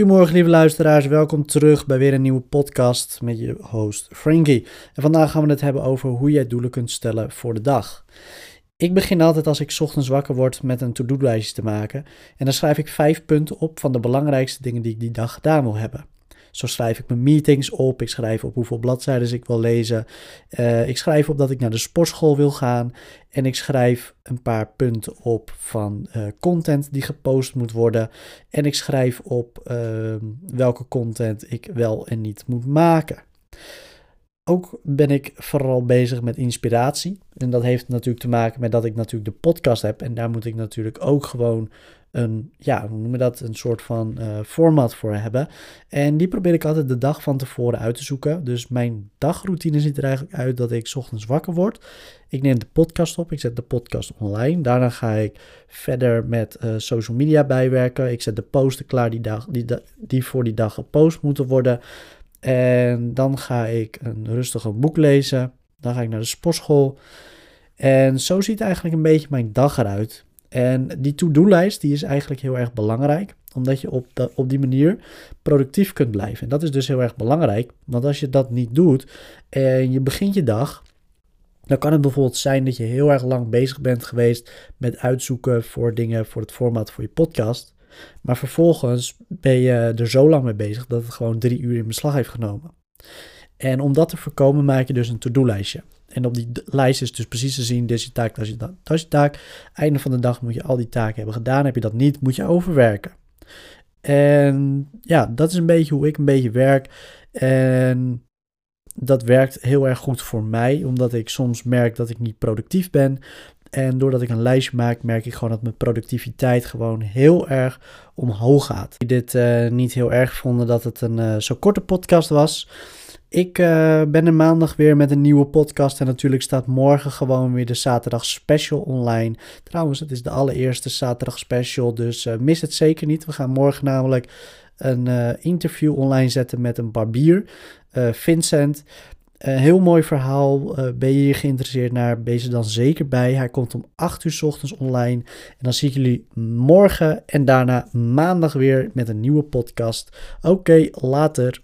Goedemorgen lieve luisteraars, welkom terug bij weer een nieuwe podcast met je host Frankie. En vandaag gaan we het hebben over hoe jij doelen kunt stellen voor de dag. Ik begin altijd als ik ochtends wakker word met een to-do-lijstje te maken. En dan schrijf ik vijf punten op van de belangrijkste dingen die ik die dag gedaan wil hebben. Zo schrijf ik mijn meetings op. Ik schrijf op hoeveel bladzijden ik wil lezen. Uh, ik schrijf op dat ik naar de sportschool wil gaan. En ik schrijf een paar punten op van uh, content die gepost moet worden. En ik schrijf op uh, welke content ik wel en niet moet maken. Ook ben ik vooral bezig met inspiratie. En dat heeft natuurlijk te maken met dat ik natuurlijk de podcast heb. En daar moet ik natuurlijk ook gewoon een, ja, hoe noemen dat, een soort van uh, format voor hebben. En die probeer ik altijd de dag van tevoren uit te zoeken. Dus mijn dagroutine ziet er eigenlijk uit dat ik ochtends wakker word. Ik neem de podcast op, ik zet de podcast online. Daarna ga ik verder met uh, social media bijwerken. Ik zet de posten klaar die, dag, die, die voor die dag gepost moeten worden. En dan ga ik een rustige boek lezen. Dan ga ik naar de sportschool. En zo ziet eigenlijk een beetje mijn dag eruit. En die to-do-lijst die is eigenlijk heel erg belangrijk, omdat je op, op die manier productief kunt blijven. En dat is dus heel erg belangrijk, want als je dat niet doet en je begint je dag, dan kan het bijvoorbeeld zijn dat je heel erg lang bezig bent geweest met uitzoeken voor dingen voor het format voor je podcast. Maar vervolgens ben je er zo lang mee bezig dat het gewoon drie uur in beslag heeft genomen. En om dat te voorkomen maak je dus een to-do-lijstje. En op die lijst is dus precies te zien, deze taak, dat is, dat, dat is je taak. Einde van de dag moet je al die taken hebben gedaan. Heb je dat niet, moet je overwerken. En ja, dat is een beetje hoe ik een beetje werk. En dat werkt heel erg goed voor mij, omdat ik soms merk dat ik niet productief ben. En doordat ik een lijstje maak, merk ik gewoon dat mijn productiviteit gewoon heel erg omhoog gaat. Ik dit uh, niet heel erg vonden dat het een uh, zo korte podcast was. Ik uh, ben er maandag weer met een nieuwe podcast. En natuurlijk staat morgen gewoon weer de zaterdag special online. Trouwens, het is de allereerste zaterdag special. Dus uh, mis het zeker niet. We gaan morgen namelijk een uh, interview online zetten met een barbier. Vincent. Een heel mooi verhaal. ben je hier geïnteresseerd naar? Wees er dan zeker bij. Hij komt om 8 uur s ochtends online. En dan zie ik jullie morgen en daarna maandag weer met een nieuwe podcast. Oké, later.